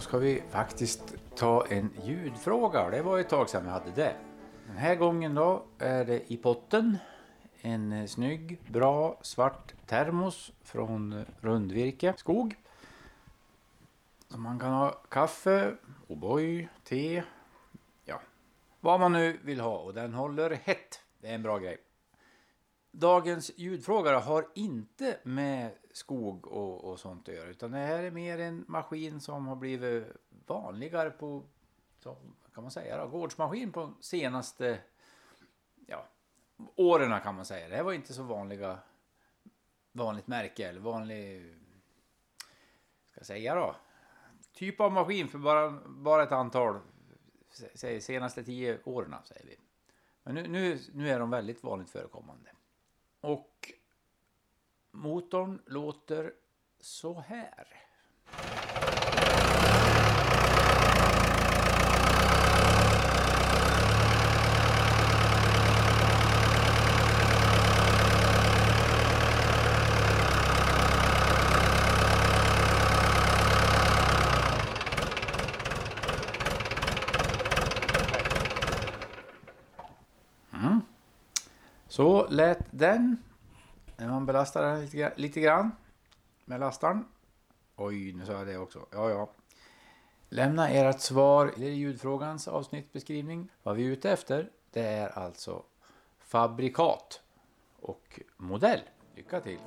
ska vi faktiskt ta en ljudfråga. Det var ett tag sedan vi hade det. Den här gången då är det i potten en snygg, bra svart termos från Rundvirke skog. Så man kan ha kaffe, O'boy, te, ja, vad man nu vill ha. Och den håller hett. Det är en bra grej. Dagens ljudfråga har inte med skog och, och sånt att göra. Utan det här är mer en maskin som har blivit vanligare på, som, kan man säga då, gårdsmaskin på senaste ja, åren kan man säga. Det här var inte så vanliga, vanligt märke eller vanlig, ska jag säga då, typ av maskin för bara, bara ett antal, säg senaste tio åren säger vi. Men nu, nu, nu är de väldigt vanligt förekommande. Och motorn låter så här. Så lät den. När man belastar den lite, lite grann med lastaren. Oj, nu sa jag det också. Ja, ja. Lämna ert svar i ljudfrågans avsnittbeskrivning. Vad vi är ute efter, det är alltså fabrikat och modell. Lycka till!